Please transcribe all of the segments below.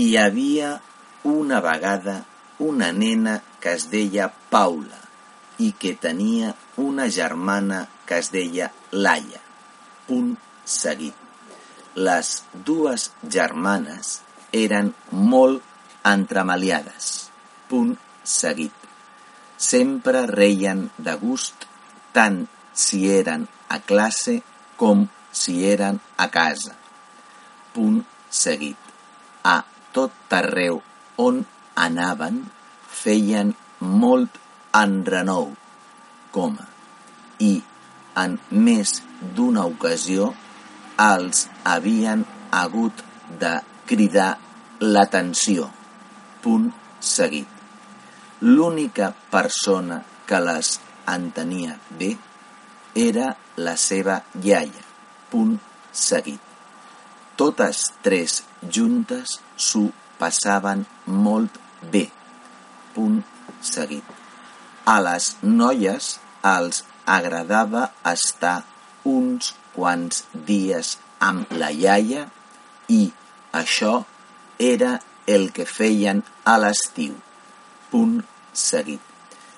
Hi havia una vegada una nena que es deia Paula i que tenia una germana que es deia Laia. Punt seguit. Les dues germanes eren molt entremaliades. Punt seguit. Sempre reien de gust tant si eren a classe com si eren a casa. Punt seguit. A tot arreu on anaven feien molt enrenou, coma, i en més d'una ocasió els havien hagut de cridar l'atenció. Punt seguit. L'única persona que les entenia bé era la seva iaia. Punt seguit. Totes tres juntes s'ho passaven molt bé. Punt seguit. A les noies els agradava estar uns quants dies amb la iaia i això era el que feien a l'estiu. Punt seguit.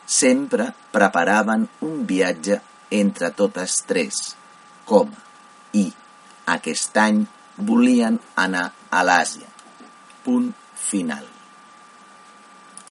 Sempre preparaven un viatge entre totes tres, com i aquest any bulian ana alasia. Pun final.